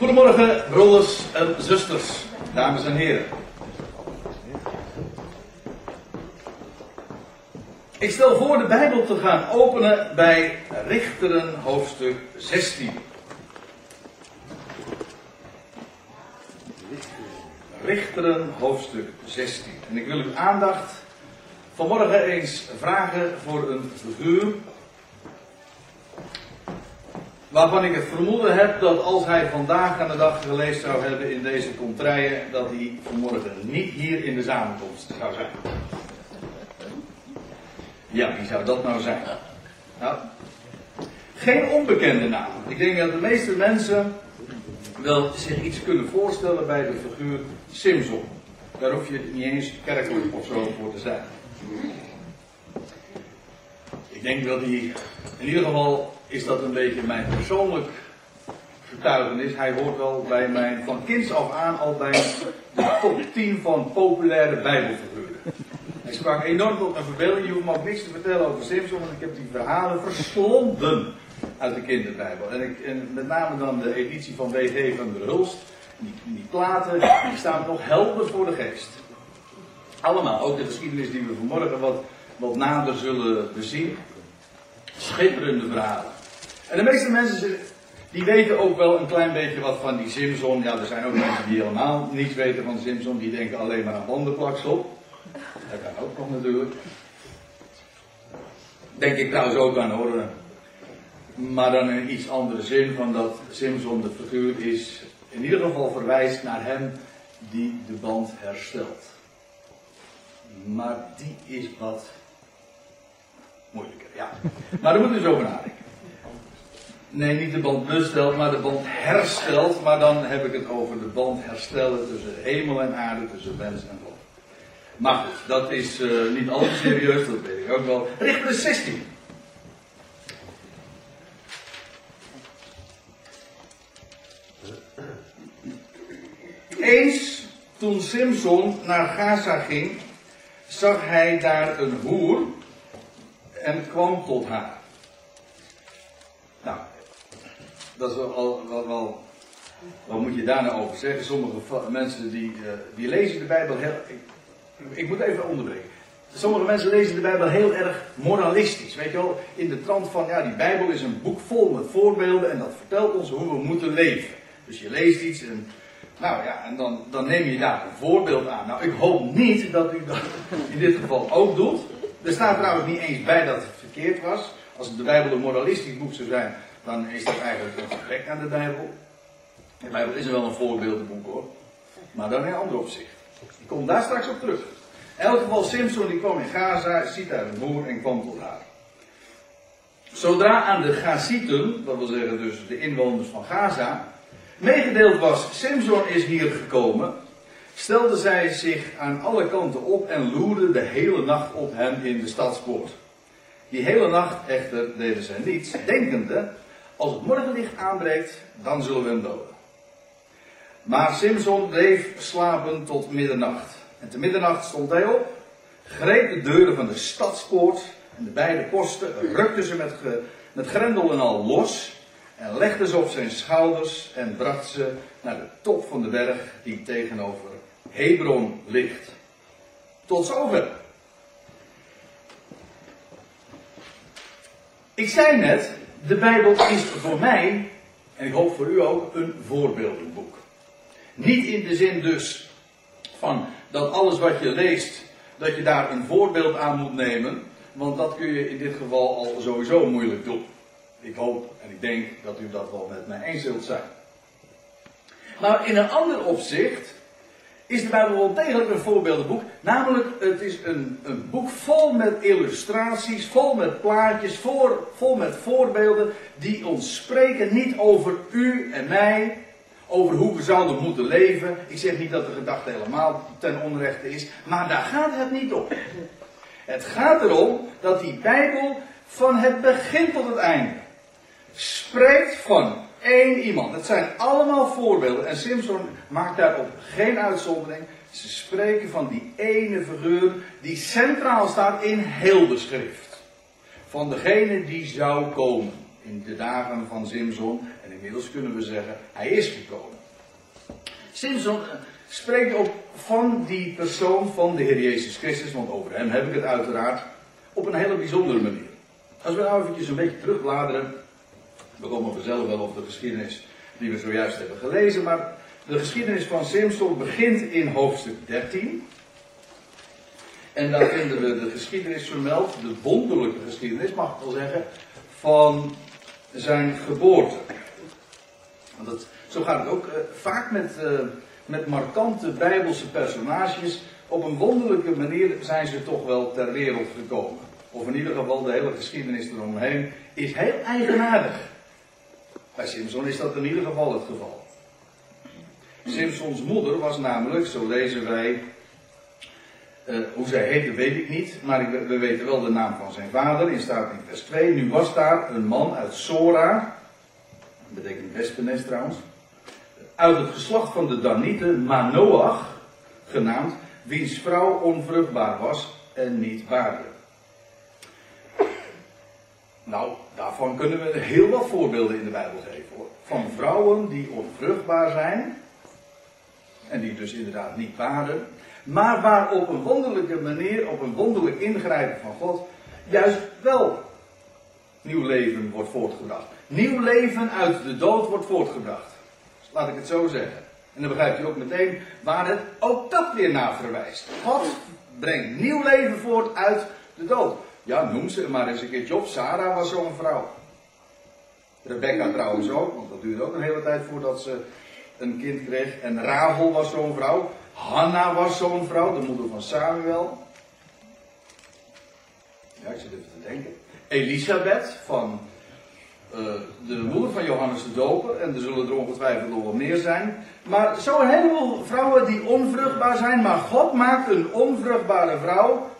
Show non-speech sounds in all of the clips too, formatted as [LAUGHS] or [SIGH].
Goedemorgen, broeders en zusters, dames en heren. Ik stel voor de Bijbel te gaan openen bij Richteren hoofdstuk 16. Richteren hoofdstuk 16. En ik wil uw aandacht vanmorgen eens vragen voor een figuur. Waarvan ik het vermoeden heb dat als hij vandaag aan de dag gelezen zou hebben in deze contraien, dat hij vanmorgen niet hier in de samenkomst zou zijn. Ja, wie zou dat nou zijn? Nou, geen onbekende naam. Ik denk dat de meeste mensen wel zich iets kunnen voorstellen bij de figuur Simson. Daar hoef je niet eens kerkelijk of zo voor te zijn. Ik denk dat hij, in ieder geval is dat een beetje mijn persoonlijk getuigenis. Hij hoort wel bij mijn, van kinds af aan al bij de top 10 van populaire bijbelfiguren. Hij sprak enorm tot mijn verbeelding. Je hoeft me ook niks te vertellen over Simpson, want ik heb die verhalen verslonden uit de kinderbijbel. En, ik, en met name dan de editie van W.G. van der Hulst. Die, die platen, die staan nog helder voor de geest. Allemaal, ook de geschiedenis die we vanmorgen wat, wat nader zullen bezien. Schitterende verhalen. En de meeste mensen die weten ook wel een klein beetje wat van die Simpson. Ja, er zijn ook mensen die helemaal niets weten van Simpson. Die denken alleen maar aan bandenplaksel. Dat kan ook nog natuurlijk. Denk ik trouwens ook aan horen. Maar dan in iets andere zin van dat Simpson de figuur is. In ieder geval verwijst naar hem die de band herstelt. Maar die is wat moeilijker, ja. Maar daar moeten we eens over nadenken. Nee, niet de band bestelt, maar de band herstelt. Maar dan heb ik het over de band herstellen tussen hemel en aarde, tussen mens en God. Maar goed, dat is uh, niet al serieus, dat weet ik ook wel. Richter 16. Eens toen Simpson naar Gaza ging, zag hij daar een hoer en kwam tot haar. Nou, dat is wel, wat moet je daar nou over zeggen? Sommige mensen die, uh, die lezen de Bijbel heel. Ik, ik moet even onderbreken. Sommige mensen lezen de Bijbel heel erg moralistisch. Weet je wel, in de trant van, ja, die Bijbel is een boek vol met voorbeelden en dat vertelt ons hoe we moeten leven. Dus je leest iets en, nou ja, en dan, dan neem je daar een voorbeeld aan. Nou, ik hoop niet dat u dat in dit geval ook doet. Er staat trouwens niet eens bij dat het verkeerd was. Als de Bijbel een moralistisch boek zou zijn, dan is dat eigenlijk een gebrek aan de Bijbel. De Bijbel is wel een voorbeeldenboek hoor. Maar dan in een ander opzicht. Ik kom daar straks op terug. In elk geval, Simpson die kwam in Gaza, ziet daar een hoer en kwam tot haar. Zodra aan de Gazieten, dat wil zeggen dus de inwoners van Gaza, meegedeeld was, Simpson is hier gekomen, stelde zij zich aan alle kanten op en loerde de hele nacht op hem in de stadspoort. Die hele nacht echter deden zij niets, denkende, als het morgenlicht aanbreekt, dan zullen we hem doden. Maar Simson bleef slapen tot middernacht. En te middernacht stond hij op, greep de deuren van de stadspoort en de beide posten, rukte ze met, met grendel en al los en legde ze op zijn schouders en bracht ze naar de top van de berg die tegenover Hebron ligt. Tot zover. Ik zei net, de Bijbel is voor mij, en ik hoop voor u ook, een voorbeeldenboek. Niet in de zin dus van dat alles wat je leest, dat je daar een voorbeeld aan moet nemen. Want dat kun je in dit geval al sowieso moeilijk doen. Ik hoop en ik denk dat u dat wel met mij eens zult zijn. Maar in een ander opzicht is de Bijbel wel degelijk een voorbeeldenboek. Namelijk, het is een, een boek vol met illustraties, vol met plaatjes, voor, vol met voorbeelden die ons spreken niet over u en mij, over hoe we zouden moeten leven. Ik zeg niet dat de gedachte helemaal ten onrechte is, maar daar gaat het niet om. Het gaat erom dat die Bijbel van het begin tot het einde spreekt van één iemand. Het zijn allemaal voorbeelden en Simpson maakt daarop geen uitzondering. Ze spreken van die ene figuur die centraal staat in heel de schrift. Van degene die zou komen in de dagen van Simpson en in inmiddels kunnen we zeggen, hij is gekomen. Simpson eh, spreekt ook van die persoon van de Heer Jezus Christus, want over hem heb ik het uiteraard, op een hele bijzondere manier. Als we nou eventjes een beetje terugbladeren, we komen vanzelf wel op de geschiedenis die we zojuist hebben gelezen, maar de geschiedenis van Simpson begint in hoofdstuk 13. En daar vinden we de geschiedenis vermeld, de wonderlijke geschiedenis, mag ik wel zeggen, van zijn geboorte. Want dat, zo gaat het ook uh, vaak met, uh, met markante bijbelse personages. Op een wonderlijke manier zijn ze toch wel ter wereld gekomen. Of in ieder geval de hele geschiedenis eromheen is heel eigenaardig. Bij Simpson is dat in ieder geval het geval. Simpsons moeder was namelijk, zo lezen wij, uh, hoe zij heette weet ik niet, maar we weten wel de naam van zijn vader, in staat in vers 2. Nu was daar een man uit Sora, dat betekent wespennest trouwens, uit het geslacht van de Danieten, Manoach, genaamd, wiens vrouw onvruchtbaar was en niet baarde. Nou, daarvan kunnen we heel wat voorbeelden in de Bijbel geven hoor. Van vrouwen die onvruchtbaar zijn. En die dus inderdaad niet baden. Maar waar op een wonderlijke manier, op een wonderlijk ingrijpen van God, juist wel nieuw leven wordt voortgebracht. Nieuw leven uit de dood wordt voortgebracht. Laat ik het zo zeggen. En dan begrijpt u ook meteen waar het ook dat weer naar verwijst. God brengt nieuw leven voort uit de dood. Ja, noem ze maar eens een keertje op. Sarah was zo'n vrouw. Rebecca trouwens ook, want dat duurde ook een hele tijd voordat ze een kind kreeg. En Rahel was zo'n vrouw. Hanna was zo'n vrouw, de moeder van Samuel. Ja, ik zit even te denken. Elisabeth van uh, de moeder van Johannes de Doper. En er zullen er ongetwijfeld nog wel meer zijn. Maar zo een heleboel vrouwen die onvruchtbaar zijn. Maar God maakt een onvruchtbare vrouw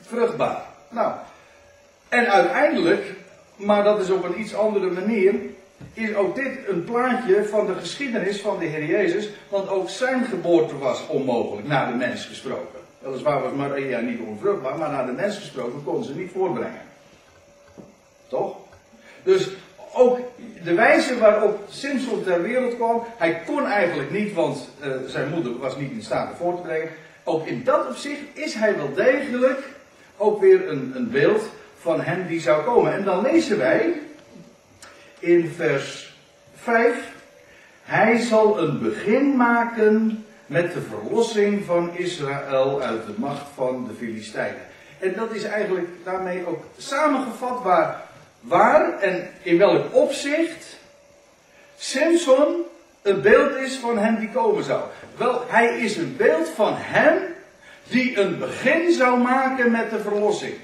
vruchtbaar. Nou, en uiteindelijk, maar dat is op een iets andere manier, is ook dit een plaatje van de geschiedenis van de Heer Jezus. Want ook zijn geboorte was onmogelijk, naar de mens gesproken. Weliswaar was Maria niet onvruchtbaar, maar naar de mens gesproken kon ze niet voorbrengen. Toch? Dus ook de wijze waarop Simpson ter wereld kwam, hij kon eigenlijk niet, want uh, zijn moeder was niet in staat voor te brengen. Ook in dat opzicht is hij wel degelijk ook weer een, een beeld van hem die zou komen. En dan lezen wij in vers 5. Hij zal een begin maken met de verlossing van Israël uit de macht van de Filistijnen. En dat is eigenlijk daarmee ook samengevat waar, waar en in welk opzicht Samson een beeld is van hem die komen zou. Wel, hij is een beeld van hem die een begin zou maken met de verlossing.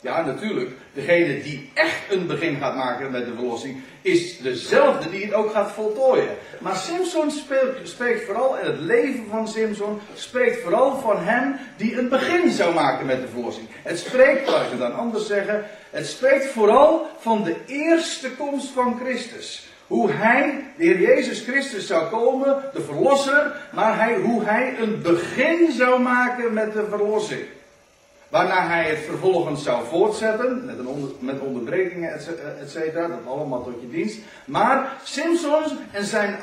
Ja, natuurlijk. Degene die echt een begin gaat maken met de verlossing, is dezelfde die het ook gaat voltooien. Maar Simpson spreekt vooral, en het leven van Simpson spreekt vooral van hem die een begin zou maken met de verlossing. Het spreekt, laat ik het dan anders zeggen, het spreekt vooral van de eerste komst van Christus. Hoe hij, de Heer Jezus Christus, zou komen, de verlosser, maar hij, hoe hij een begin zou maken met de verlossing. Waarna hij het vervolgens zou voortzetten, met, een met onderbrekingen, et cetera, dat allemaal tot je dienst. Maar Simpson en zijn,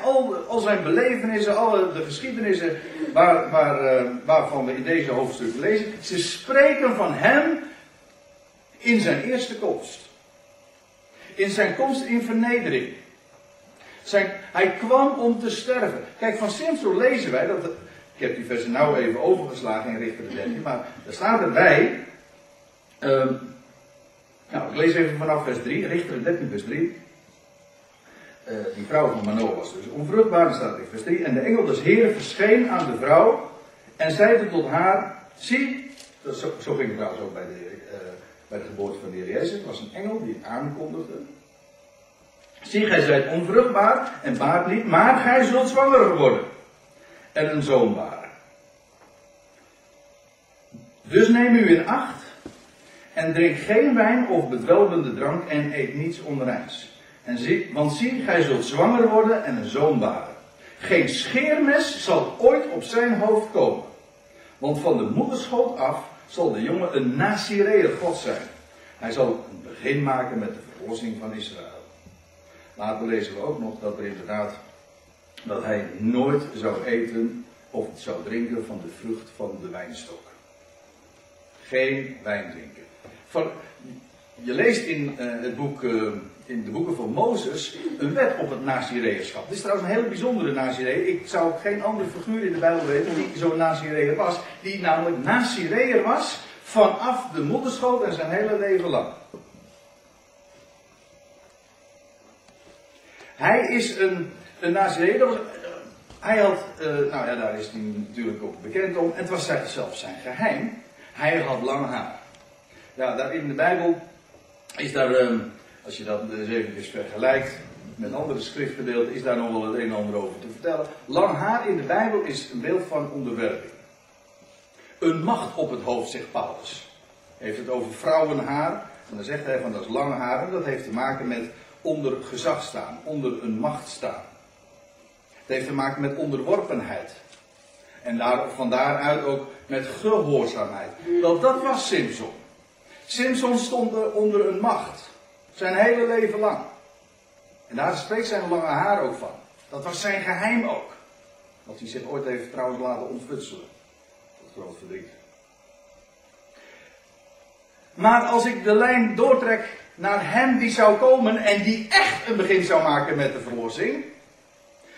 al, zijn belevenissen, alle de geschiedenissen waar, waar, uh, waarvan we in deze hoofdstuk lezen, ze spreken van hem in zijn eerste komst. In zijn komst in vernedering. Hij kwam om te sterven. Kijk, van Simpson lezen wij dat. Ik heb die versen nou even overgeslagen in Richter 13, maar er staat erbij. Um, nou, ik lees even vanaf vers 3, Richter 13, vers 3. Uh, die vrouw van Manoah was dus onvruchtbaar, dat staat in vers 3. En de engel des Heeren verscheen aan de vrouw en zeide tot haar: Zie, zo, zo ging het trouwens ook bij de, uh, bij de geboorte van de Heer Jezus. Het was een engel die het aankondigde. Zie, gij zijt onvruchtbaar en baart niet, maar gij zult zwanger worden. En een zoon baren. Dus neem u in acht en drink geen wijn of bedwelmende drank en eet niets onreins. En zie, want zie, gij zult zwanger worden en een zoon baren. Geen scheermes zal ooit op zijn hoofd komen. Want van de moederschoot af zal de jongen een Nazireër God zijn. Hij zal een begin maken met de verlossing van Israël. Later lezen we ook nog dat er inderdaad dat hij nooit zou eten of zou drinken van de vrucht van de wijnstok. Geen wijn drinken. Van, je leest in, uh, het boek, uh, in de boeken van Mozes een wet op het Nazireërschap. Dit is trouwens een hele bijzondere Nazireër. Ik zou geen andere figuur in de Bijbel weten die zo'n Nazireër was. Die namelijk Nazireër was vanaf de moederschoot en zijn hele leven lang. Hij is een, een Nazireër. Hij had, uh, nou ja, daar is hij natuurlijk ook bekend om. Het was zelfs zijn geheim. Hij had lang haar. Ja, daar in de Bijbel is daar, uh, als je dat eens even vergelijkt met andere schriftgedeelten, is daar nog wel het een en ander over te vertellen. Lang haar in de Bijbel is een beeld van onderwerping. Een macht op het hoofd, zegt Paulus. Heeft het over vrouwenhaar. En dan zegt hij van dat is lange haar. En dat heeft te maken met onder gezag staan, onder een macht staan. Het heeft te maken met onderworpenheid. En daar, van daaruit ook met gehoorzaamheid. Want dat was Simpson. Simpson stond onder een macht. Zijn hele leven lang. En daar spreekt zijn lange haar ook van. Dat was zijn geheim ook. Dat hij zich ooit heeft trouwens laten ontfutselen. Tot groot verdriet. Maar als ik de lijn doortrek naar hem die zou komen en die echt een begin zou maken met de verlossing,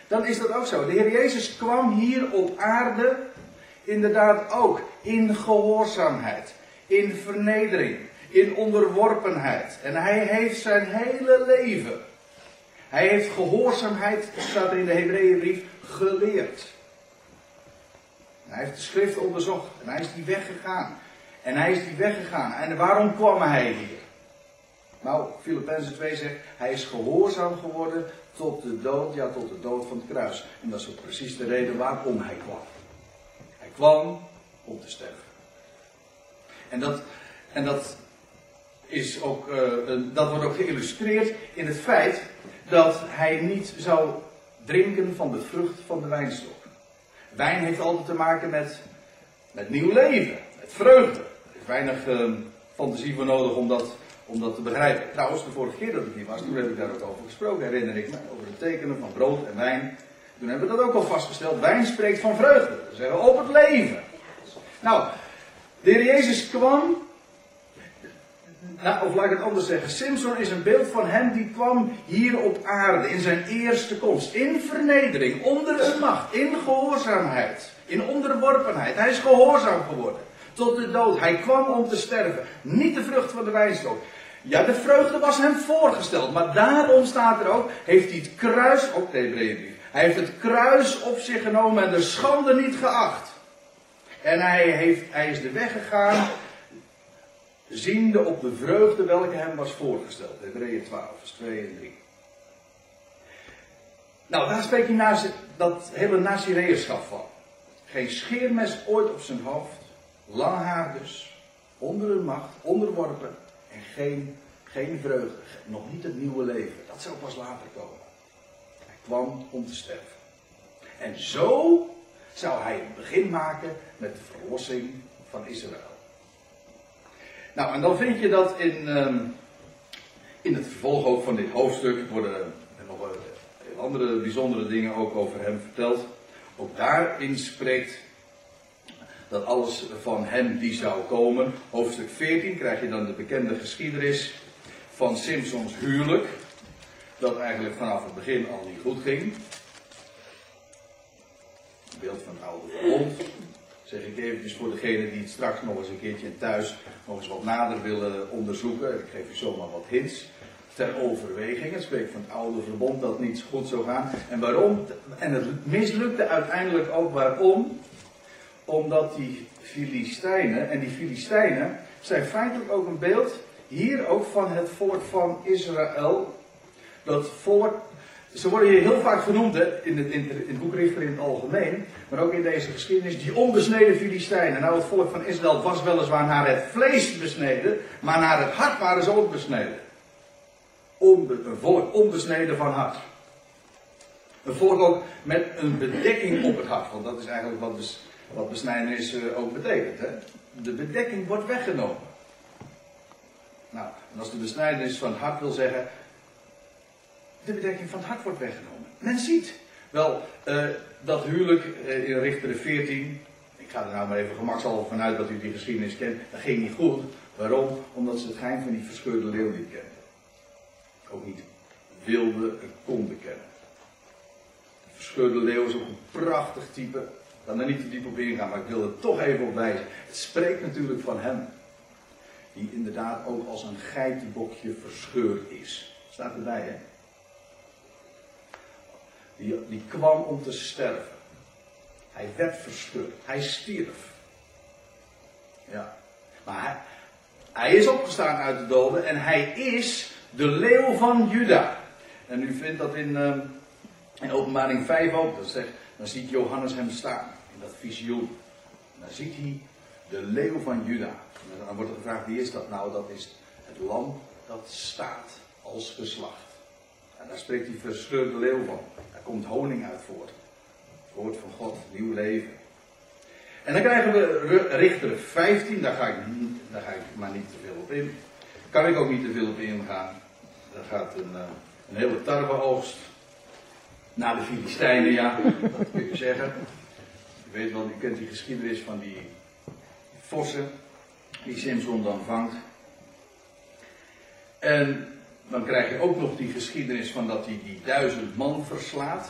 dan is dat ook zo. De Heer Jezus kwam hier op aarde inderdaad ook in gehoorzaamheid, in vernedering, in onderworpenheid. En hij heeft zijn hele leven, hij heeft gehoorzaamheid, staat er in de Hebreeënbrief, geleerd. Hij heeft de schrift onderzocht en hij is die weggegaan. En hij is die weggegaan. En waarom kwam hij hier? Nou, Filippenzen 2 zegt, hij is gehoorzaam geworden tot de dood, ja tot de dood van het kruis. En dat is ook precies de reden waarom hij kwam. Hij kwam om te sterven. En dat, en dat, is ook, uh, dat wordt ook geïllustreerd in het feit dat hij niet zou drinken van de vrucht van de wijnstok. Wijn heeft altijd te maken met, met nieuw leven, met vreugde. Er is weinig uh, fantasie voor nodig om dat om dat te begrijpen. Trouwens, de vorige keer dat ik hier was, toen heb ik daar ook over gesproken, herinner ik me, over het tekenen van brood en wijn. Toen hebben we dat ook al vastgesteld. Wijn spreekt van vreugde. Dat zeggen we op het leven. Nou, de Heer Jezus kwam. Nou, of laat ik het anders zeggen. Simpson is een beeld van hem die kwam hier op aarde in zijn eerste komst. In vernedering, onder een macht, in gehoorzaamheid, in onderworpenheid. Hij is gehoorzaam geworden tot de dood. Hij kwam om te sterven. Niet de vrucht van de wijnstok. Ja, de vreugde was hem voorgesteld. Maar daarom staat er ook, heeft hij het kruis, op de. Hij heeft het kruis op zich genomen en de schande niet geacht. En hij, heeft, hij is de weg gegaan, ziende op de vreugde welke hem was voorgesteld. Hebreeën 12, vers 2 en 3. Nou, daar spreekt hij naast dat hele nazireërschap van. Geen scheermes ooit op zijn hoofd. Lang haar dus. Onder een macht, onderworpen. En geen, geen vreugde. Nog niet het nieuwe leven. Dat zou pas later komen. Hij kwam om te sterven. En zo zou hij een begin maken met de verlossing van Israël. Nou, en dan vind je dat in, um, in het vervolg ook van dit hoofdstuk worden nog andere bijzondere dingen ook over hem verteld. Ook daarin spreekt dat alles van hem die zou komen. Hoofdstuk 14 krijg je dan de bekende geschiedenis van Simpsons huwelijk. Dat eigenlijk vanaf het begin al niet goed ging. Beeld van het oude verbond. Zeg ik eventjes voor degene die het straks nog eens een keertje thuis nog eens wat nader willen onderzoeken. Ik geef je zomaar wat hints ter overweging. Het spreekt van het oude verbond dat niet goed zou gaan. En waarom? En het mislukte uiteindelijk ook waarom? Omdat die Filistijnen, en die Filistijnen zijn feitelijk ook een beeld hier ook van het volk van Israël. Dat volk, ze worden hier heel vaak genoemd in, het, in, het boek Richter in het algemeen, maar ook in deze geschiedenis, die onbesneden Filistijnen. Nou, het volk van Israël was weliswaar naar het vlees besneden, maar naar het hart waren ze ook besneden. Een volk onbesneden van hart. Een volk ook met een bedekking op het hart, want dat is eigenlijk wat dus wat besnijdenis eh, ook betekent. Hè? De bedekking wordt weggenomen. Nou, en als de besnijdenis van het hart wil zeggen. de bedekking van het hart wordt weggenomen. Men ziet. Wel, uh, dat huwelijk uh, in Richter 14, ik ga er nou maar even gemakshalve vanuit dat u die geschiedenis kent, dat ging niet goed. Waarom? Omdat ze het geheim van die verscheurde leeuw niet kenden. Ook niet wilde en konden kennen. De verscheurde leeuw is ook een prachtig type. Kan er niet te diep op ingaan, maar ik wil er toch even op wijzen. Het spreekt natuurlijk van hem. Die inderdaad ook als een geitenbokje verscheurd is. Staat erbij, hè? Die, die kwam om te sterven. Hij werd verscheurd. Hij stierf. Ja. Maar hij, is opgestaan uit de doden en hij is de leeuw van Juda. En u vindt dat in, uh, in openbaring 5 ook. Dat zegt, dan ziet Johannes hem staan dat visioen. Dan ziet hij de leeuw van Juda. En dan wordt er gevraagd, wie is dat nou? Dat is het lam dat staat als geslacht. En daar spreekt die verscheurde leeuw van. Daar komt honing uit voort. Het woord van God, nieuw leven. En dan krijgen we Richter 15, daar ga, ik, daar ga ik maar niet te veel op in. Kan ik ook niet te veel op ingaan. Daar gaat een, eh, een hele tarweoogst. Na de Filistijnen, ja, dat kun je zeggen. Weet wel, je kent die geschiedenis van die vossen die Simpson dan vangt. En dan krijg je ook nog die geschiedenis van dat hij die duizend man verslaat.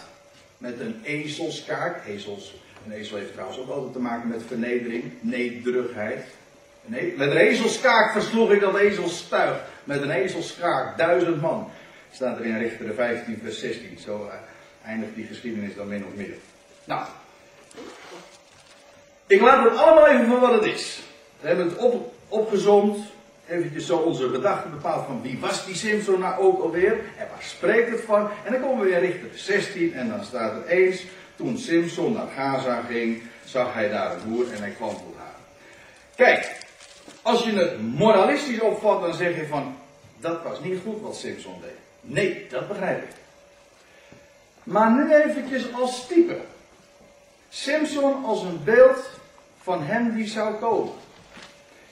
Met een ezelskaak. Ezels, een ezel heeft trouwens ook altijd te maken met vernedering, nederigheid. Met een ezelskaak versloeg ik dat ezelstuig. Met een ezelskaak, duizend man. Staat er in Richter 15, vers 16. Zo uh, eindigt die geschiedenis dan min of meer. Nou, ik laat het allemaal even voor wat het is. We hebben het op, opgezond, eventjes zo onze gedachten bepaald van wie was die Simpson nou ook alweer en waar spreekt het van. En dan komen we weer richting 16 en dan staat er eens, toen Simpson naar Gaza ging, zag hij daar een boer en hij kwam tot haar. Kijk, als je het moralistisch opvat, dan zeg je van, dat was niet goed wat Simpson deed. Nee, dat begrijp ik. Maar nu eventjes als type. Simpson als een beeld van hem die zou komen.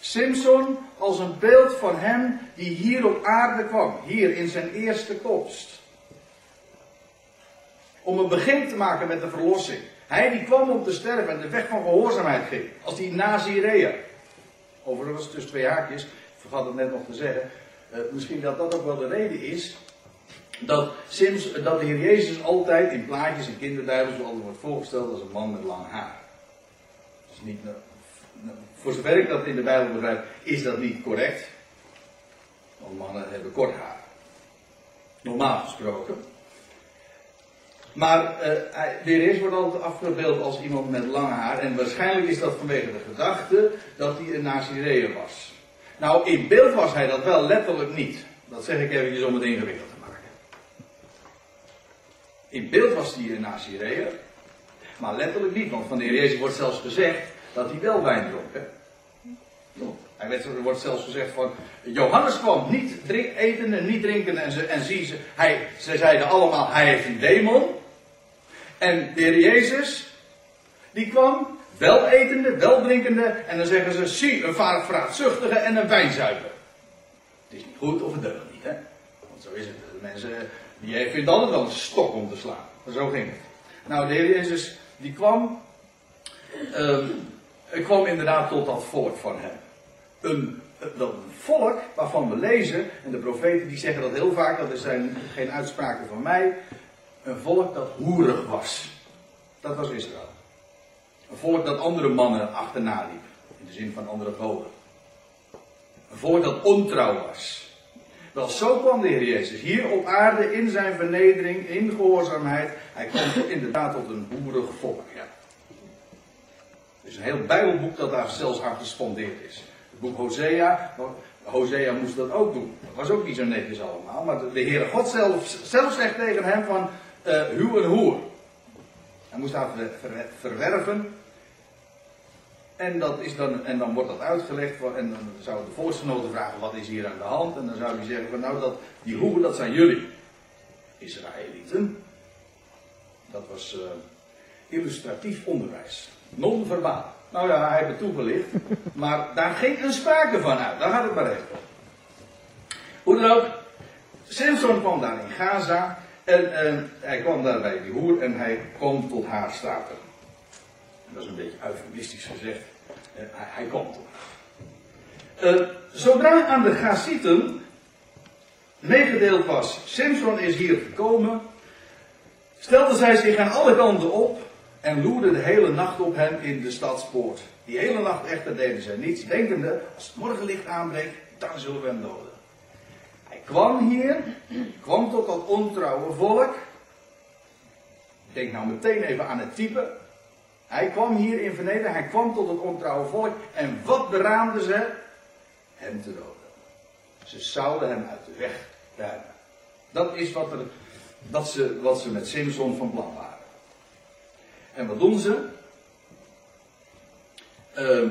Simpson als een beeld van hem die hier op aarde kwam, hier in zijn eerste komst. Om een begin te maken met de verlossing. Hij die kwam om te sterven en de weg van gehoorzaamheid ging, als die Nazireër. Overigens tussen twee haakjes, ik vergat het net nog te zeggen. Uh, misschien dat dat ook wel de reden is dat, Sims, dat de Heer Jezus altijd in plaatjes en kinderbijbels altijd wordt voorgesteld als een man met lang haar. Is niet voor zover ik dat in de Bijbel begrijp, is dat niet correct. Want mannen hebben kort haar. Normaal gesproken. Maar uh, de Heer wordt altijd afgebeeld als iemand met lang haar. En waarschijnlijk is dat vanwege de gedachte dat hij een Nazireër was. Nou, in beeld was hij dat wel, letterlijk niet. Dat zeg ik eventjes om het ingewikkeld. In beeld was hij een Nazireër. Maar letterlijk niet, want van de Heer Jezus wordt zelfs gezegd dat hij wel wijn dronk. Hè? Hij werd, er wordt zelfs gezegd van, Johannes kwam niet drink, eten en niet drinken en, ze, en zie ze, hij, ze zeiden allemaal, hij heeft een demon. En de heer Jezus, die kwam wel etende, wel drinkende en dan zeggen ze, zie, een vraatzuchtige en een wijnzuiper. Het is niet goed of het deugt niet, hè. Want zo is het. Mensen, die vinden altijd wel een stok om te slaan. Zo ging het. Nou, de heer Jezus, die kwam, um, kwam inderdaad tot dat voort van hem. Een, dat volk waarvan we lezen, en de profeten die zeggen dat heel vaak, dat zijn geen uitspraken van mij, een volk dat hoerig was. Dat was Israël. Een volk dat andere mannen achterna liep, in de zin van andere goden. Een volk dat ontrouw was. Wel, zo kwam de Heer Jezus hier op aarde in zijn vernedering, in gehoorzaamheid. Hij kwam inderdaad tot een boerig volk. Ja. Er is een heel Bijbelboek dat daar zelfs aan gespondeerd is. Het boek Hosea. Hosea moest dat ook doen. Dat was ook niet zo netjes allemaal. Maar de Heere God zelf, zelf zegt tegen hem van uh, huw een hoer. Hij moest haar verwerven. En, dat is dan, en dan wordt dat uitgelegd. En dan zou de volksgenoten vragen: wat is hier aan de hand? En dan zou hij zeggen: van, Nou, dat, die hoeren, dat zijn jullie. Israëlieten. Dat was uh, illustratief onderwijs non-verbaal. Nou ja, hij heeft het toegelicht. [LAUGHS] Maar daar ging een sprake van uit. Daar gaat het maar even. Hoe dan ook. Samson kwam daar in Gaza. En eh, hij kwam daar bij die hoer en hij kwam tot haar staten. Dat is een beetje eufemistisch gezegd. Eh, hij, hij tot haar. Eh, zodra aan de Gazieten meegedeeld was, Simpson is hier gekomen, stelde zij zich aan alle kanten op en loerde de hele nacht op hem in de stadspoort. Die hele nacht echter deden zij niets, denkende, als het morgenlicht aanbreekt, dan zullen we hem doden. Hij kwam hier, kwam tot dat ontrouwe volk. Denk nou meteen even aan het type. Hij kwam hier in vernedering, hij kwam tot het ontrouwe volk. En wat beraamden ze? Hem te doden. Ze zouden hem uit de weg ruimen. Dat is wat, er, dat ze, wat ze met Simpson van plan waren. En wat doen ze? Ehm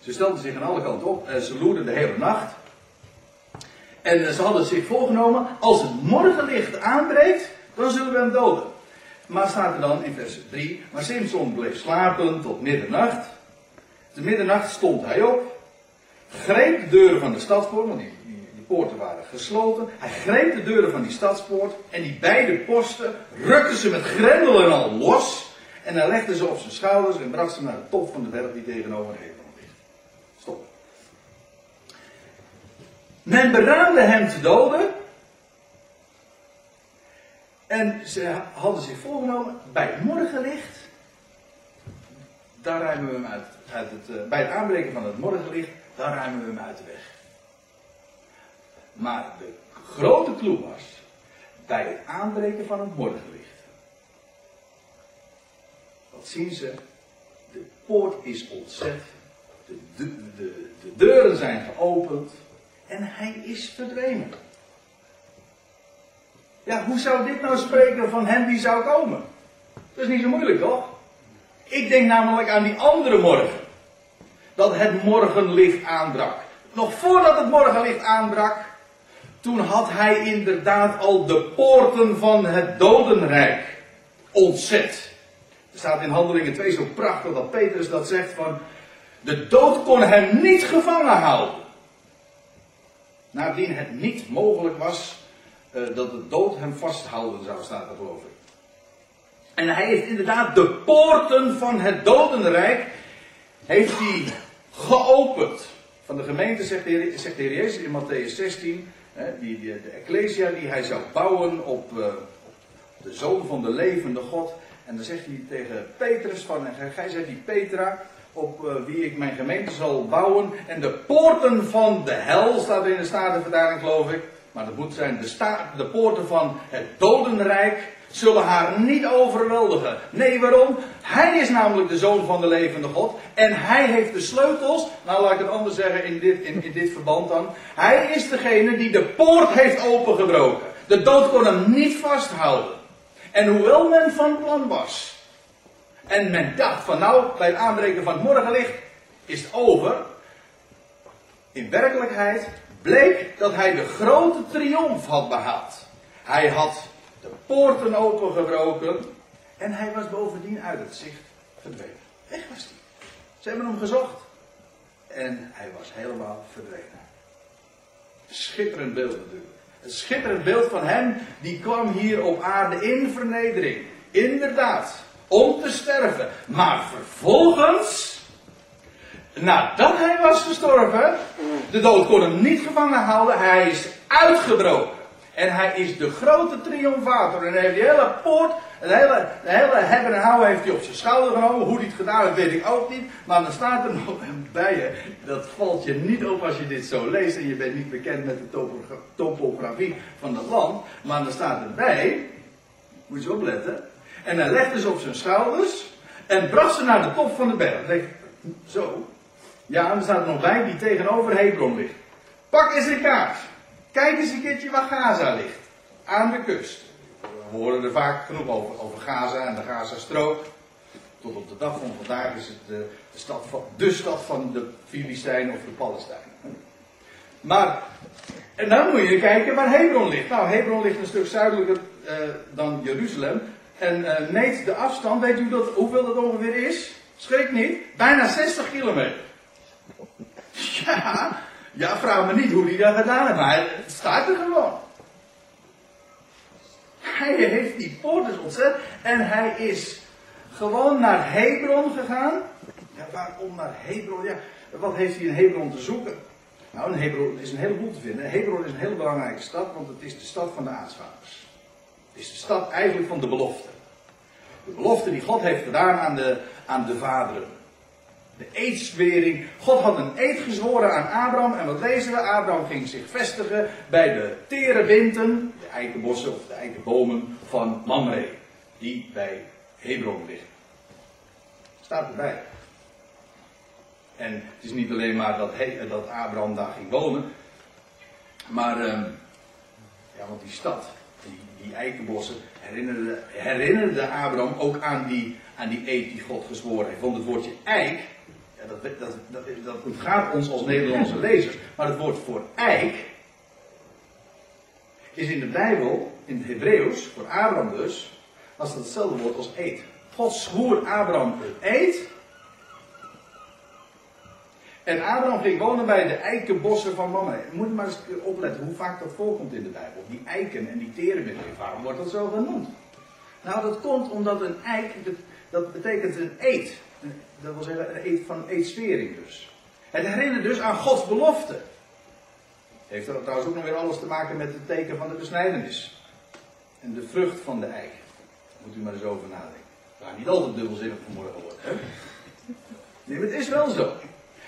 ze stelden zich aan alle kanten op en ze loerden de hele nacht. En ze hadden zich voorgenomen, als het morgenlicht aanbreekt, dan zullen we hem doden. Maar staat er dan in vers 3, maar Simpson bleef slapen tot middernacht. Te middernacht stond hij op, greep de deuren van de stadspoort, want die, poorten waren gesloten. Hij greep de deuren van die stadspoort en die beide posten rukte ze met grendel en al los. En hij legde ze op zijn schouders en bracht ze naar de top van de berg die tegenover Hebron ligt. Stop. Men beraamde hem te doden. En ze hadden zich voorgenomen, bij het morgenlicht, daar ruimen we hem uit, het, uh, bij het aanbreken van het morgenlicht, daar ruimen we hem uit de weg. Maar de grote clue was, bij het aanbreken van het morgenlicht. Wat zien ze? De poort is ontzet, de, de, de, de deuren zijn geopend en hij is verdwenen. Ja, hoe zou dit nou spreken van hem die zou komen? Dat is niet zo moeilijk, toch? Ik denk namelijk aan die andere morgen. Dat het morgenlicht aanbrak. Nog voordat het morgenlicht aanbrak, toen had hij inderdaad al de poorten van het dodenrijk ontzet. Er staat in Handelingen 2 zo prachtig dat Petrus dat zegt van, de dood kon hem niet gevangen houden. Nadien het niet mogelijk was uh, dat de dood hem vasthouden zou, staat er geloof ik. En hij heeft inderdaad de poorten van het dodenrijk, heeft hij geopend. Van de gemeente zegt de Heer, zegt de Heer Jezus in Matthäus 16, hè, die, die, de Ecclesia die hij zou bouwen op, uh, op de zoon van de levende God. En dan zegt hij tegen Petrus van, en gij zegt die Petra, op uh, wie ik mijn gemeente zal bouwen. En de poorten van de hel, staat er in de Statenvertaling geloof ik. Maar dat moet zijn de, de poorten van het dodenrijk zullen haar niet overweldigen. Nee, waarom? Hij is namelijk de zoon van de levende God. En hij heeft de sleutels. Nou, laat ik het anders zeggen in dit, in, in dit verband dan. Hij is degene die de poort heeft opengebroken. De dood kon hem niet vasthouden. En hoewel men van plan was. En men dacht van nou, bij het aanbreken van het morgenlicht is het over. In werkelijkheid bleek dat hij de grote triomf had behaald. Hij had de poorten opengebroken en hij was bovendien uit het zicht verdwenen. Weg was hij. Ze hebben hem gezocht en hij was helemaal verdwenen. Schitterend beeld natuurlijk. Een schitterend beeld van hem die kwam hier op aarde in vernedering. Inderdaad, om te sterven. Maar vervolgens nadat hij was gestorven, de dood kon hem niet gevangen houden, hij is uitgebroken. En hij is de grote triomfator. En hij heeft die hele poort, de hele, de hele hebben en houden heeft hij op zijn schouder genomen. Hoe hij het gedaan heeft, weet ik ook niet. Maar dan staat er nog bij je, dat valt je niet op als je dit zo leest en je bent niet bekend met de topografie van dat land. Maar dan staat erbij, moet je opletten, en hij legde ze op zijn schouders en bracht ze naar de top van de berg. Zo, ja, er staat er nog bij die tegenover Hebron ligt. Pak eens een kaart. Kijk eens een keertje waar Gaza ligt. Aan de kust. We horen er vaak genoeg over, over Gaza en de Gazastrook. Tot op de dag van vandaag is het de, de, stad van, de stad van de Filistijnen of de Palestijnen. Maar, en dan moet je kijken waar Hebron ligt. Nou, Hebron ligt een stuk zuidelijker uh, dan Jeruzalem. En uh, meet de afstand, weet u dat, hoeveel dat ongeveer is? Schrik niet, bijna 60 kilometer. Ja, ja, vraag me niet hoe hij dat gedaan heeft, maar het staat er gewoon. hij heeft die poort dus ontzet. En hij is gewoon naar Hebron gegaan. Ja, waarom naar Hebron? Ja, wat heeft hij in Hebron te zoeken? Nou, in Hebron is een heleboel te vinden. Hebron is een hele belangrijke stad, want het is de stad van de aartsvaders. Het is de stad eigenlijk van de belofte. De belofte die God heeft gedaan aan de, aan de vaderen. De eedswering. God had een eed gezworen aan Abraham. En wat lezen we? Abraham ging zich vestigen bij de tere de eikenbossen of de eikenbomen van Mamre. Die bij Hebron liggen. Staat erbij. En het is niet alleen maar dat, he, dat Abraham daar ging wonen. Maar, um, ja, want die stad, die, die eikenbossen, herinnerde, herinnerde Abraham ook aan die, aan die eed die God gezworen heeft. Want het woordje eik, dat, dat, dat, gaat ons als Nederlandse lezers. Maar het woord voor eik is in de Bijbel, in het Hebreeuws, voor Abraham dus, als dat hetzelfde woord als eed. God zwoer Abraham eed en Abraham ging wonen bij de eikenbossen van Mamre. Je moet maar eens opletten hoe vaak dat voorkomt in de Bijbel. Die eiken en die terebinten. Waarom wordt dat zo genoemd? Nou, dat komt omdat een eik, dat betekent een eed. Dat wil zeggen van eedsfering dus. Het herinnert dus aan Gods belofte. Heeft dat trouwens ook nog weer alles te maken met het teken van de besnijdenis. En de vrucht van de eik. Moet u maar eens over nadenken. Waar niet altijd dubbelzinnig vanmorgen wordt. Hè? Nee, maar het is wel zo.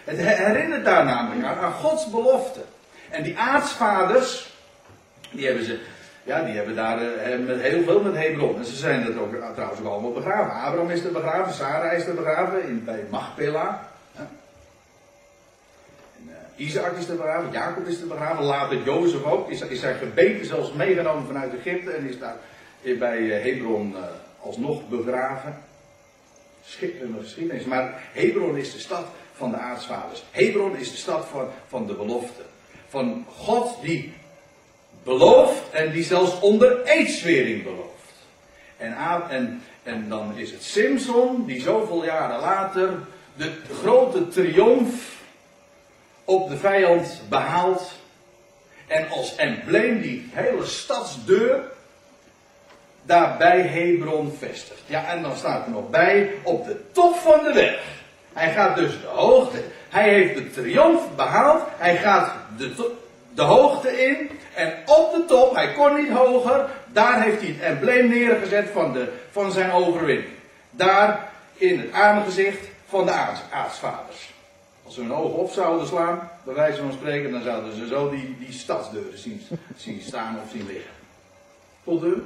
Het herinnert daar namelijk aan, aan Gods belofte. En die aartsvaders, die hebben ze, ja, die hebben daar eh, met heel veel met Hebron. En ze zijn er ook eh, trouwens ook allemaal begraven. Abraham is er begraven, Sarah is er begraven, in, bij Machpela. Isaac is er begraven, Jacob is er begraven, later Jozef ook. Is, is zijn gebeten zelfs meegenomen vanuit Egypte en is daar bij Hebron alsnog begraven. Schitterende geschiedenis. Maar Hebron is de stad van de aartsvaders. Hebron is de stad van, van de belofte. Van God die belooft en die zelfs onder eedswering belooft. En, en, en dan is het Simpson die zoveel jaren later de grote triomf op de vijand behaalt. En als embleem die hele stadsdeur daarbij Hebron vestigt. Ja, en dan staat er nog bij op de top van de weg hij gaat dus de hoogte. Hij heeft de triomf behaald. Hij gaat de, de hoogte in. En op de top, hij kon niet hoger. Daar heeft hij het embleem neergezet van, de, van zijn overwinning. Daar in het aangezicht van de aartsvaders. Als ze hun ogen op zouden slaan, bij wijze van spreken, dan zouden ze zo die, die stadsdeuren zien, [LAUGHS] zien staan of zien liggen. Tot u?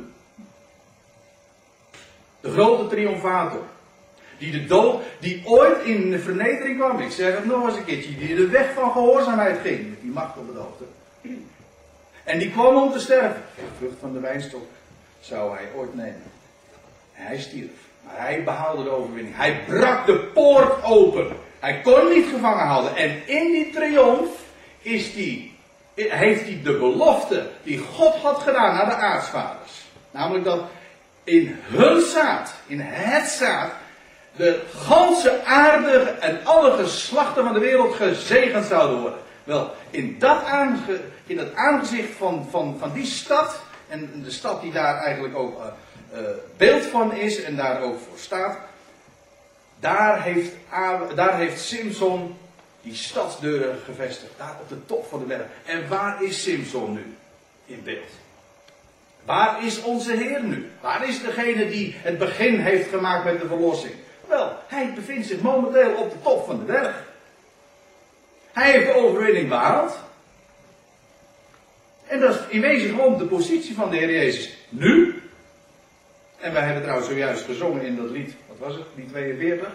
De grote triomfator. Die de dood, die ooit in de vernedering kwam. Ik zeg het nog eens een keertje. Die de weg van gehoorzaamheid ging. Met die macht op de hoogte. En die kwam om te sterven. De vrucht van de wijnstok zou hij ooit nemen. En hij stierf. Maar hij behaalde de overwinning. Hij brak de poort open. Hij kon niet gevangen houden. En in die triomf is die, heeft hij de belofte die God had gedaan aan de aartsvaders. Namelijk dat in hun zaad, in het zaad, de ganse aarde en alle geslachten van de wereld gezegend zouden worden. Wel, in dat, in aangezicht van, van, van die stad, en de stad die daar eigenlijk ook uh, uh, beeld van is en daar ook voor staat, daar heeft, daar heeft Simpson die stadsdeuren gevestigd, daar op de top van de berg. En waar is Simpson nu in beeld? Waar is onze Heer nu? Waar is degene die het begin heeft gemaakt met de verlossing? Wel, hij bevindt zich momenteel op de top van de berg. Hij heeft de overwinning behaald. En dat is in wezen gewoon de positie van de Heer Jezus nu. En wij hebben trouwens zojuist gezongen in dat lied, wat was het, lied 42.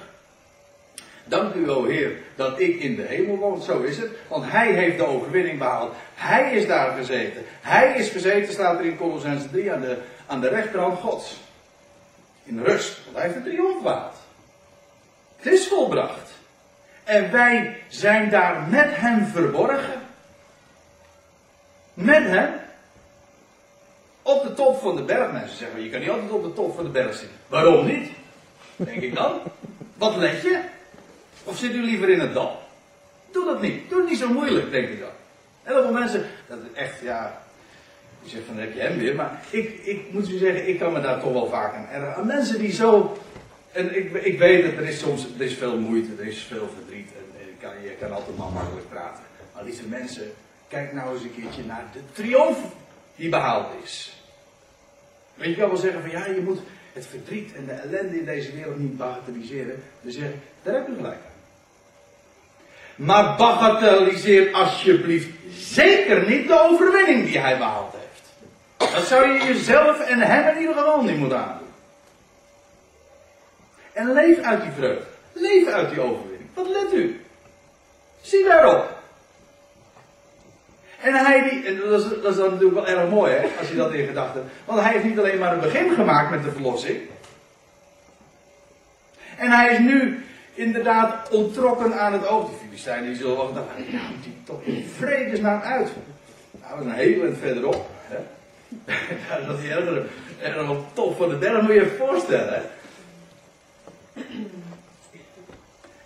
Dank u, o Heer, dat ik in de hemel woon. Zo is het. Want Hij heeft de overwinning behaald. Hij is daar gezeten. Hij is gezeten, staat er in Colossens 3, aan de, aan de rechterhand Gods. In rust. Want Hij heeft de triomf behaald. Het is volbracht. En wij zijn daar met hem verborgen. Met hem. Op de top van de berg. Mensen zeggen, je kan niet altijd op de top van de berg zitten. Waarom niet? Denk ik dan. Wat let je? Of zit u liever in het dal? Doe dat niet. Doe het niet zo moeilijk, denk ik dan. Heel veel mensen, dat is echt, ja. Je zegt van heb je hem weer. Maar ik, ik moet u zeggen, ik kan me daar toch wel vaak aan ergeren. Mensen die zo. En ik, ik weet dat er is soms er is veel moeite, er is veel verdriet. En, en je, kan, je kan altijd maar makkelijk praten. Maar lieve mensen, kijk nou eens een keertje naar de triomf die behaald is. Want je kan wel zeggen van ja, je moet het verdriet en de ellende in deze wereld niet bagatelliseren. Dan zeg daar heb je gelijk aan. Maar bagatelliseer alsjeblieft zeker niet de overwinning die hij behaald heeft. Dat zou je jezelf en hem in ieder geval niet moeten aandoen. En leef uit die vreugde. Leef uit die overwinning. Wat let u? Zie daarop. En hij die, en dat is, dat is dan natuurlijk wel erg mooi hè, als je dat in gedachten. Want hij heeft niet alleen maar een begin gemaakt met de verlossing. En hij is nu inderdaad ontrokken aan het oog. Die Filistijnen die zullen wel gedacht, nou die toch in vredesnaam uit. Nou, zijn heel eind verderop. Hè. [LAUGHS] dat is erg, erg top van de berg, moet je je voorstellen. Hè. [CLEARS THROAT]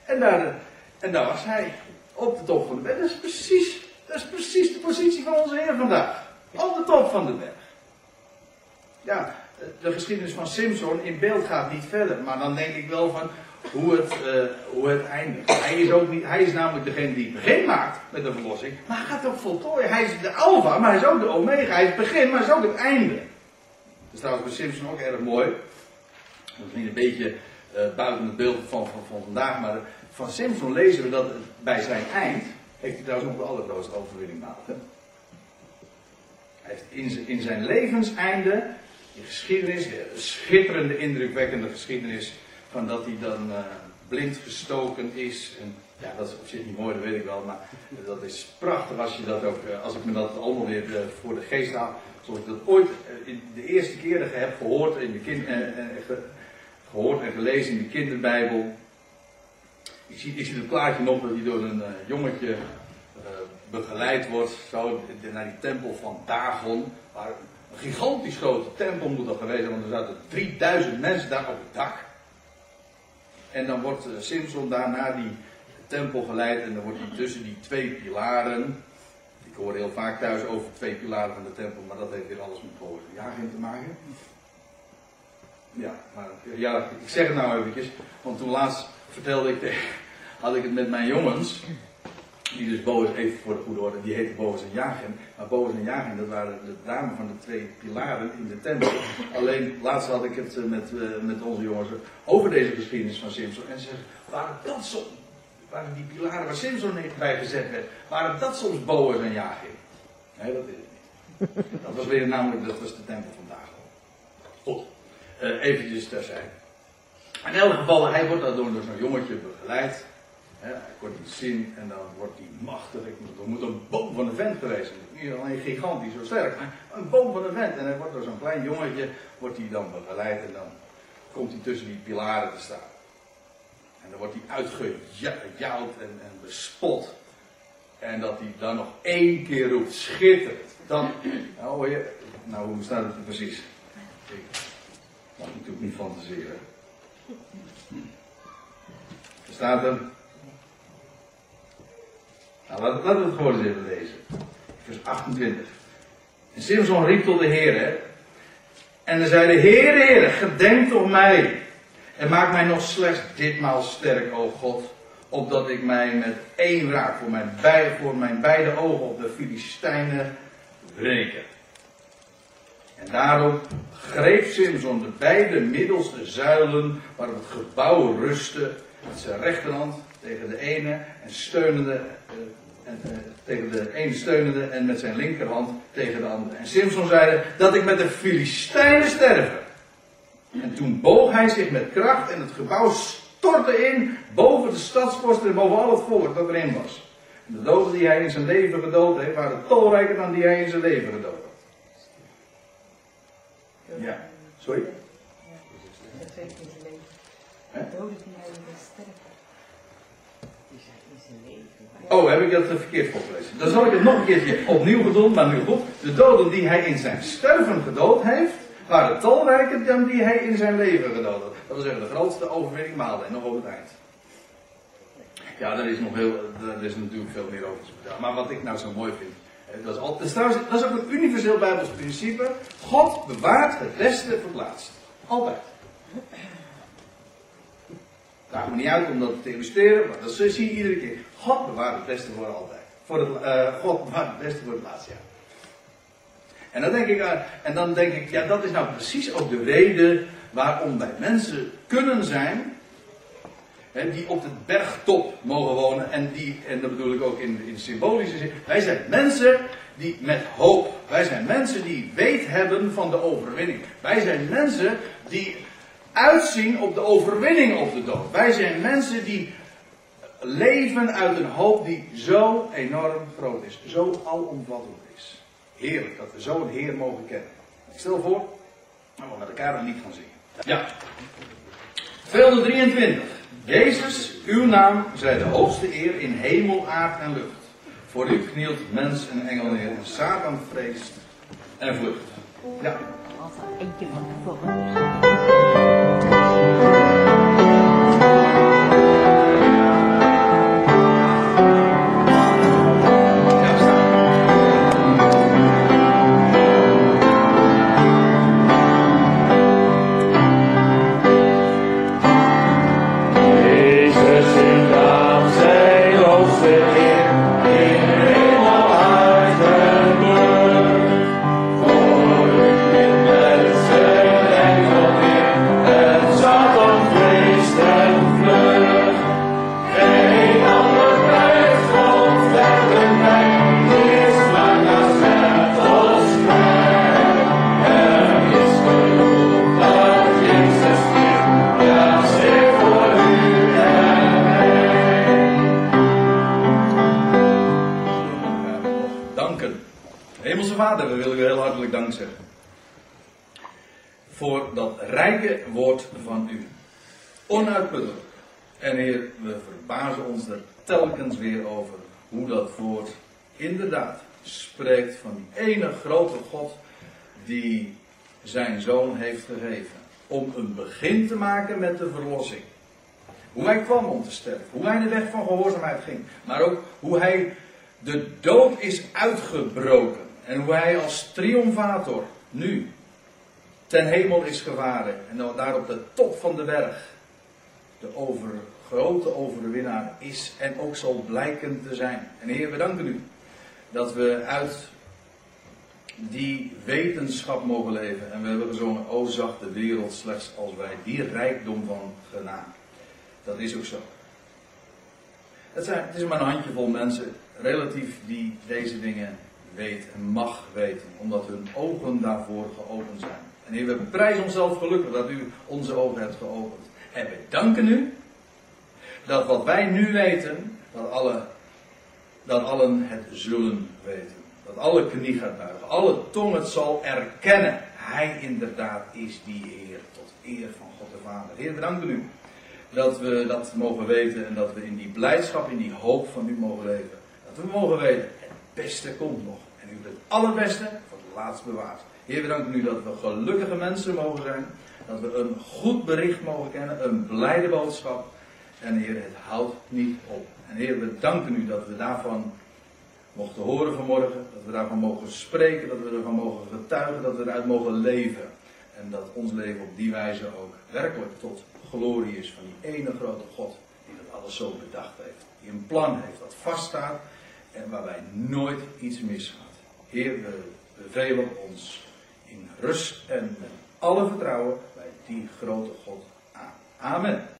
En daar, en daar was hij, op de top van de berg. Dat is precies dat is precies de positie van onze Heer vandaag. Op de top van de berg. Ja, de geschiedenis van Simpson in beeld gaat niet verder. Maar dan denk ik wel van hoe het, uh, hoe het eindigt. Hij is, ook niet, hij is namelijk degene die het begin maakt met de verlossing. Maar hij gaat ook voltooien. Hij is de alfa, maar hij is ook de omega. Hij is het begin, maar hij is ook het einde. Dat is trouwens bij Simpson ook erg mooi. Dat is niet een beetje uh, buiten het beeld van, van, van vandaag. Maar van Simpson lezen we dat bij zijn eind heeft hij trouwens nog de allergrootste overwinning behaald. Hij heeft in, in zijn levenseinde, die geschiedenis, de schitterende, indrukwekkende geschiedenis, van dat hij dan uh, blind gestoken is. En, ja, dat is op zich niet mooi, dat weet ik wel, maar dat is prachtig als je dat ook, uh, als ik me dat allemaal weer voor de geest haal. Zoals ik dat ooit in de eerste keren heb gehoord, in de kind, gehoord en gelezen in de kinderbijbel. Ik zie, ik zie plaatje nog dat hij door een uh, jongetje uh, begeleid wordt, zo naar die tempel van Dagon, waar een gigantisch grote tempel moet dat geweest zijn, want er zaten 3000 mensen daar op het dak. En dan wordt uh, Simpson daar naar die tempel geleid en dan wordt hij tussen die twee pilaren. Ik hoor heel vaak thuis over twee pilaren van de tempel, maar dat heeft weer alles met jaging te maken. Ja, maar ja, ik zeg het nou eventjes, want toen laatst vertelde ik, [LAUGHS] had ik het met mijn jongens. Die dus Boas, even voor de goede orde, die heette Boas en Jagen. Maar Boas en Jagen, dat waren de dames van de twee pilaren in de tempel. Alleen, laatst had ik het eh, met, uh, met onze jongens over deze geschiedenis van Simpson. En ze zeggen, waren dat soms, waren die pilaren waar Simpson bij gezet werd, waren dat soms Boas en Jagen? Nee, dat is het niet. Dat was weer namelijk, dat was de tempel vandaag. Uh, eventjes terzijde. In elk geval, hij wordt daar door zo'n jongetje begeleid. He, hij wordt niet zin en dan wordt hij machtig. Ik moet, er moet een boom van de vent geweest zijn. Niet alleen gigantisch zo sterk, maar een boom van de vent. En hij wordt door zo'n klein jongetje wordt hij dan begeleid en dan komt hij tussen die pilaren te staan. En dan wordt hij uitgejouwd en, en bespot. En dat hij dan nog één keer roept, schitterend. Dan, nou hoor je, nou hoe staat het precies? Mag natuurlijk niet fantaseren. Er staat er. Nou, laten, we het gewoon eens even lezen. Vers 28. En Simson riep tot de Heer. En dan zei Heer, Heer, gedenk toch mij. En maak mij nog slechts ditmaal sterk, o God. Opdat ik mij met één raak voor mijn, beide, voor mijn beide ogen op de Filistijnen breken. En daarop greep Simson de beide middelste zuilen waarop het gebouw rustte met zijn rechterhand tegen de ene en steunende, uh, en, uh, tegen de ene steunende en met zijn linkerhand tegen de andere. En Simson zei dat ik met de Filistijnen sterven. En toen boog hij zich met kracht en het gebouw stortte in boven de stadsposten en boven al het volk dat erin was. En de doden die hij in zijn leven gedood heeft, waren talrijker dan die hij in zijn leven gedood had. Ja, sorry? Dat heeft in zijn leven. Hè? Doden die hij sterven. In zijn leven. Oh, heb ik dat verkeerd voorgelezen? Dan zal ik het nog een keertje opnieuw gedaan, maar nu goed. De doden die hij in zijn sterven gedood heeft, waren talrijker dan die hij in zijn leven gedood had. Dat wil zeggen, de grootste overwinning maalde en nog op het eind. Ja, daar is nog heel, er is natuurlijk veel meer over te vertellen. Maar wat ik nou zo mooi vind, Dat is, ook een universeel Bijbels principe. God bewaart het beste voor het laatst. Altijd. Daar me niet uit om dat te illustreren, maar dat zie je iedere keer. God bewaart het beste voor altijd. Voor eh, God bewaart het beste voor het laatste jaar. En dan denk ik, aan- en dan denk ik, ja, dat is nou precies ook de reden waarom wij mensen kunnen zijn. Hè, die op de bergtop mogen wonen. En, die, en dat bedoel ik ook in, in symbolische zin. Wij zijn mensen die met hoop. Wij zijn mensen die weet hebben van de overwinning. Wij zijn mensen die uitzien op de overwinning op de dood. Wij zijn mensen die leven uit een hoop die zo enorm groot is. Zo alomvattend is. Heerlijk dat we zo'n Heer mogen kennen. Ik stel voor, dat we met elkaar een lied gaan zingen. Ja. 223. Jezus, uw naam zij de hoogste eer in hemel, aard en lucht. Voor u knielt mens en engel neer en Satan vreest en vlucht. Ja. Als eentje van tevoren Onuitputtelijk. En Heer, we verbazen ons er telkens weer over hoe dat woord inderdaad spreekt van die ene grote God die zijn zoon heeft gegeven. Om een begin te maken met de verlossing. Hoe hij kwam om te sterven. Hoe hij de weg van gehoorzaamheid ging. Maar ook hoe hij de dood is uitgebroken. En hoe hij als triomfator nu ten hemel is gevaren. En daar op de top van de berg de over, grote overwinnaar is en ook zal blijken te zijn. En Heer, we danken u dat we uit die wetenschap mogen leven. En we hebben gezongen, o zag de wereld slechts als wij die rijkdom van genade. Dat is ook zo. Het, zijn, het is maar een handjevol mensen, relatief, die deze dingen weet en mag weten, omdat hun ogen daarvoor geopend zijn. En Heer, we prijzen onszelf gelukkig dat u onze ogen hebt geopend. En we danken u dat wat wij nu weten, dat, alle, dat allen het zullen weten. Dat alle knie gaat buigen, alle tong het zal erkennen. Hij inderdaad is die eer, tot eer van God de Vader. Heer, we danken u dat we dat mogen weten en dat we in die blijdschap, in die hoop van u mogen leven. Dat we mogen weten, het beste komt nog. En u het allerbeste voor het laatst bewaard. Heer, we danken u dat we gelukkige mensen mogen zijn. Dat we een goed bericht mogen kennen, een blijde boodschap. En Heer, het houdt niet op. En Heer, we danken u dat we daarvan mochten horen vanmorgen. Dat we daarvan mogen spreken, dat we ervan mogen getuigen, dat we eruit mogen leven. En dat ons leven op die wijze ook werkelijk tot glorie is van die ene grote God die dat alles zo bedacht heeft. Die een plan heeft dat vaststaat en waarbij nooit iets misgaat. Heer, we bevelen ons in rust en met alle vertrouwen die grote God aan. Amen.